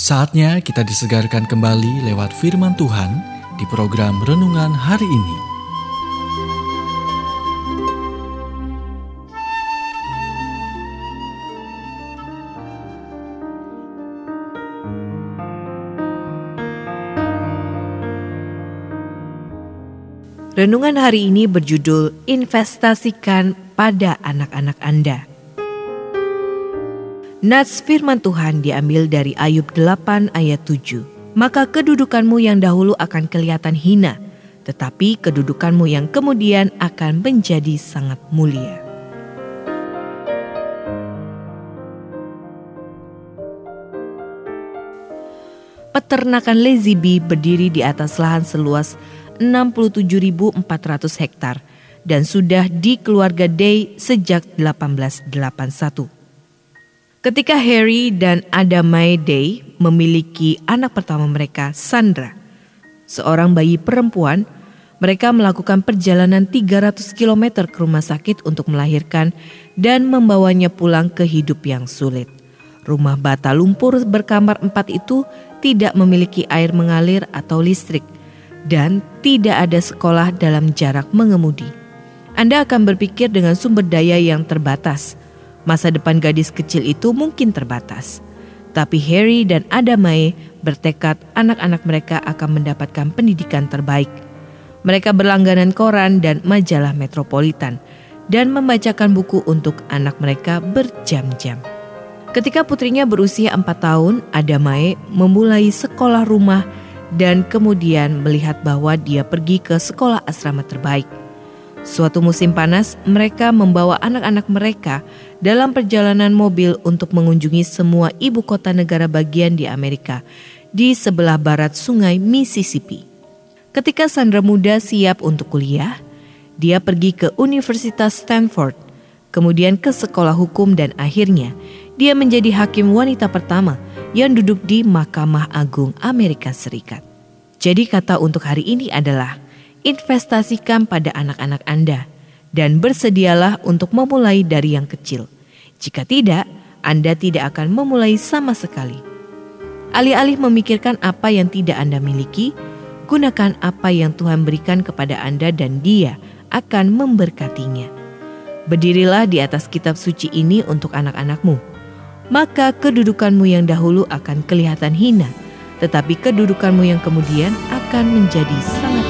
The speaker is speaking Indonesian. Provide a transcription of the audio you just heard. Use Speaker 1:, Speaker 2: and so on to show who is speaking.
Speaker 1: Saatnya kita disegarkan kembali lewat firman Tuhan di program renungan hari ini.
Speaker 2: Renungan hari ini berjudul Investasikan pada anak-anak Anda. Nats firman Tuhan diambil dari Ayub 8 ayat 7. Maka kedudukanmu yang dahulu akan kelihatan hina, tetapi kedudukanmu yang kemudian akan menjadi sangat mulia. Peternakan Bee berdiri di atas lahan seluas 67.400 hektar dan sudah di keluarga Day sejak 1881. Ketika Harry dan Adamai Day memiliki anak pertama mereka, Sandra, seorang bayi perempuan, mereka melakukan perjalanan 300 km ke rumah sakit untuk melahirkan dan membawanya pulang ke hidup yang sulit. Rumah bata lumpur berkamar empat itu tidak memiliki air mengalir atau listrik dan tidak ada sekolah dalam jarak mengemudi. Anda akan berpikir dengan sumber daya yang terbatas – Masa depan gadis kecil itu mungkin terbatas. Tapi Harry dan Adamai bertekad anak-anak mereka akan mendapatkan pendidikan terbaik. Mereka berlangganan koran dan majalah metropolitan dan membacakan buku untuk anak mereka berjam-jam. Ketika putrinya berusia empat tahun, Adamai memulai sekolah rumah dan kemudian melihat bahwa dia pergi ke sekolah asrama terbaik. Suatu musim panas, mereka membawa anak-anak mereka dalam perjalanan mobil untuk mengunjungi semua ibu kota negara bagian di Amerika di sebelah barat sungai Mississippi. Ketika Sandra muda siap untuk kuliah, dia pergi ke Universitas Stanford, kemudian ke sekolah hukum dan akhirnya dia menjadi hakim wanita pertama yang duduk di Mahkamah Agung Amerika Serikat. Jadi kata untuk hari ini adalah investasikan pada anak-anak Anda dan bersedialah untuk memulai dari yang kecil. Jika tidak, Anda tidak akan memulai sama sekali. Alih-alih memikirkan apa yang tidak Anda miliki, gunakan apa yang Tuhan berikan kepada Anda dan Dia akan memberkatinya. Berdirilah di atas kitab suci ini untuk anak-anakmu. Maka kedudukanmu yang dahulu akan kelihatan hina, tetapi kedudukanmu yang kemudian akan menjadi sangat